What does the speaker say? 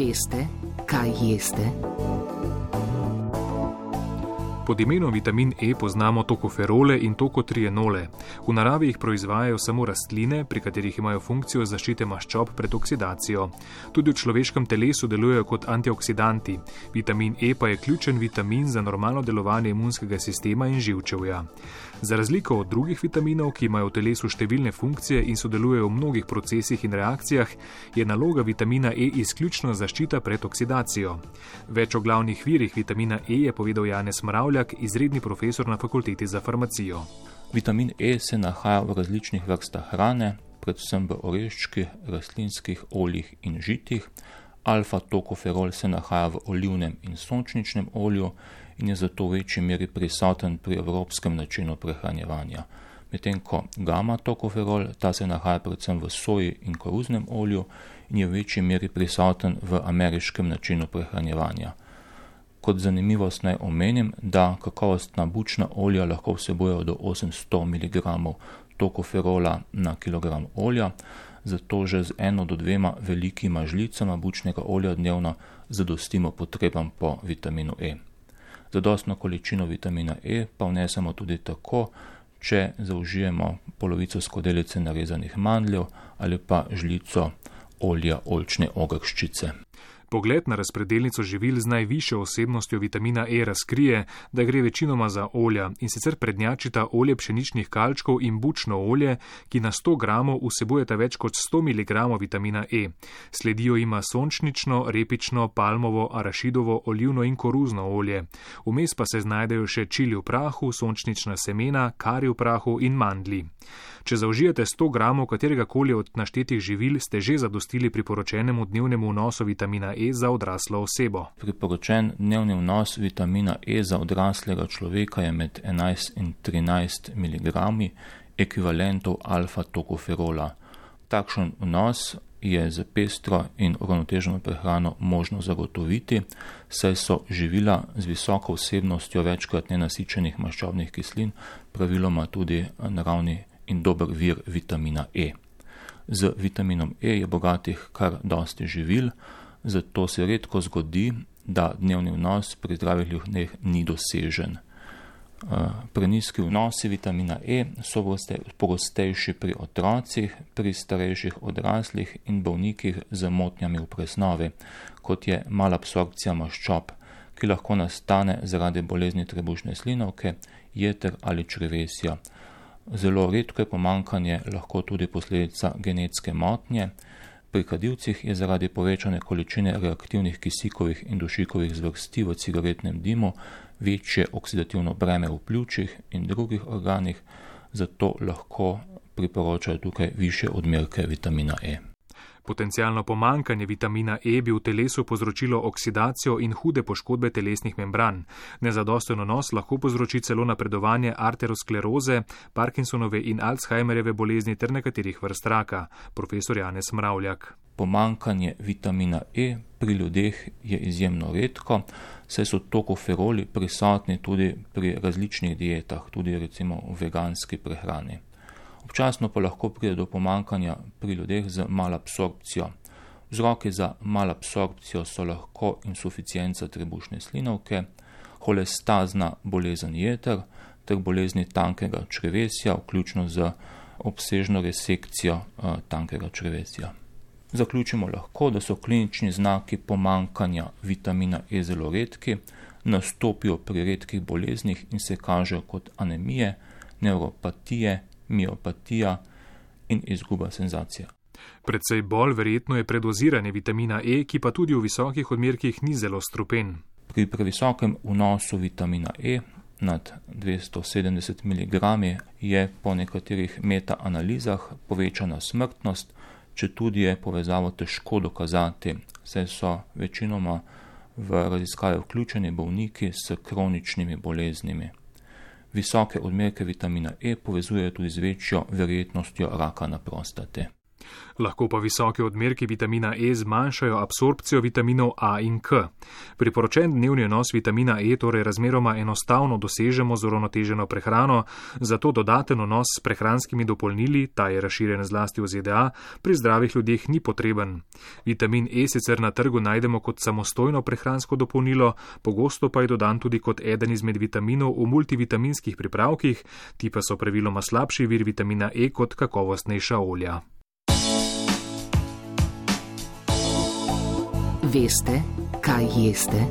Veste, kaj jeste? Pod imenom vitamin E poznamo tokoferole in tokotrienole. V naravi jih proizvajajo samo rastline, pri katerih imajo funkcijo zaščite maščob pred oksidacijo. Tudi v človeškem telesu delujejo kot antioksidanti. Vitamin E pa je ključen vitamin za normalno delovanje imunskega sistema in živčevja. Za razliko od drugih vitaminov, ki imajo v telesu številne funkcije in sodelujejo v mnogih procesih in reakcijah, je naloga vitamina E izključno zaščita pred oksidacijo. Več o glavnih virih vitamina E je povedal Janez Mravljak, izredni profesor na fakulteti za farmacijo. Vitamin E se nahaja v različnih vrstah hrane, predvsem v oreščkih, rastlinskih oljih in žitih. Alfa-tokoferol se nahaja v olivnem in sončničnem olju in je zato v večji meri prisoten pri evropskem načinu prehranjevanja. Medtem ko gamma-tokoferol, ta se nahaja predvsem v soji in koruznem olju in je v večji meri prisoten v ameriškem načinu prehranjevanja. Kot zanimivost naj omenim, da kakovostna bučna olja lahko vsebujejo do 800 mg tokoferola na kilogram olja, zato že z eno do dvema velikima žlicama bučnega olja dnevno zadostimo potrebam po vitaminu E. Zadostno količino vitamina E pa vnesemo tudi tako, če zaužijemo polovico skodelice narezanih mandljev ali pa žlico olja oljčne ogrščice. Pogled na razpredelnico živil z najvišjo osebnostjo vitamina E razkrije, da gre večinoma za olja in sicer prednjačita olje pšeničnih kalčkov in bučno olje, ki na 100 gramov vsebujeta več kot 100 mg vitamina E. Sledijo ima sončnično, repično, palmovo, arašidovo, olivno in koruzno olje. Vmes pa se znajdejo še čili v prahu, sončnična semena, kari v prahu in mandli. Če zaužijete 100 gramov katerega koli od naštetih živil, ste že zadostili priporočenemu dnevnemu vnosu vitamina E za odraslo osebo. Priporočen dnevni vnos vitamina E za odraslega človeka je med 11 in 13 mg ekvivalentov alfa-tokoferola. Takšen vnos je za pestro in uravnoteženo prehrano možno zagotoviti, saj so živila z visoko vsebnostjo večkrat nenasičenih maščobnih kislin praviloma tudi naravni in dober vir vitamina E. Z vitaminom E je bogatih kar dosti živil, zato se redko zgodi, da dnevni vnos pri zdravih ljudeh ni dosežen. Preniski vnosi vitamina E so pogostejši pri otrocih, pri starejših odraslih in bolnikih z motnjami v presnovi, kot je malabsorpcija maščob, ki lahko nastane zaradi bolezni trebušne slinovke, jeter ali črevesja. Zelo redko je pomankanje lahko tudi posledica genetske motnje. Pri kadilcih je zaradi povečane količine reaktivnih kisikovih in dušikovih zvrsti v cigaretnem dimu večje oksidativno breme v pljučih in drugih organih, zato lahko priporočajo tukaj više odmerke vitamina E. Potencialno pomankanje vitamina E bi v telesu povzročilo oksidacijo in hude poškodbe telesnih membran. Nezadosten nos lahko povzroči celo napredovanje arteroskleroze, Parkinsonove in Alzheimerjeve bolezni ter nekaterih vrst raka, profesor Janez Mravljak. Pomankanje vitamina E pri ljudeh je izjemno redko, saj so tokoferoli prisotni tudi pri različnih dietah, tudi recimo v veganski prehrani. Občasno pa lahko pride do pomankanja pri ljudeh z malabsorpcijo. Vzroki za malabsorpcijo so lahko insuficienca trebušne slinovke, holestazna bolezen jeter ter bolezni tankega črevesja, vključno z obsežno resekcijo uh, tankega črevesja. Zaključimo lahko, da so klinični znaki pomankanja vitamina E zelo redki, nastopijo pri redkih boleznih in se kažejo kot anemije, neuropatije, miopatija in izguba senzacije. Predvsej bolj verjetno je predoziranje vitamina E, ki pa tudi v visokih odmerkih ni zelo strupen. Pri previsokem vnosu vitamina E nad 270 mg je po nekaterih metaanalizah povečana smrtnost, če tudi je povezavo težko dokazati, saj so večinoma v raziskave vključeni bolniki s kroničnimi boleznimi. Visoke odmerke vitamina E povezujejo tudi z večjo verjetnostjo raka na prostate. Lahko pa visoke odmerki vitamina E zmanjšajo absorpcijo vitaminov A in K. Priporočen dnevni vnos vitamina E torej razmeroma enostavno dosežemo z uravnoteženo prehrano, zato dodaten vnos s prehranskimi dopolnili, ta je razširjen zlasti v ZDA, pri zdravih ljudeh ni potreben. Vitamin E sicer na trgu najdemo kot samostojno prehransko dopolnilo, pogosto pa je dodan tudi kot eden izmed vitaminov v multivitaminskih pripravkih, ti pa so praviloma slabši vir vitamina E kot kakovostnejša olja. Veste, kaj jeste?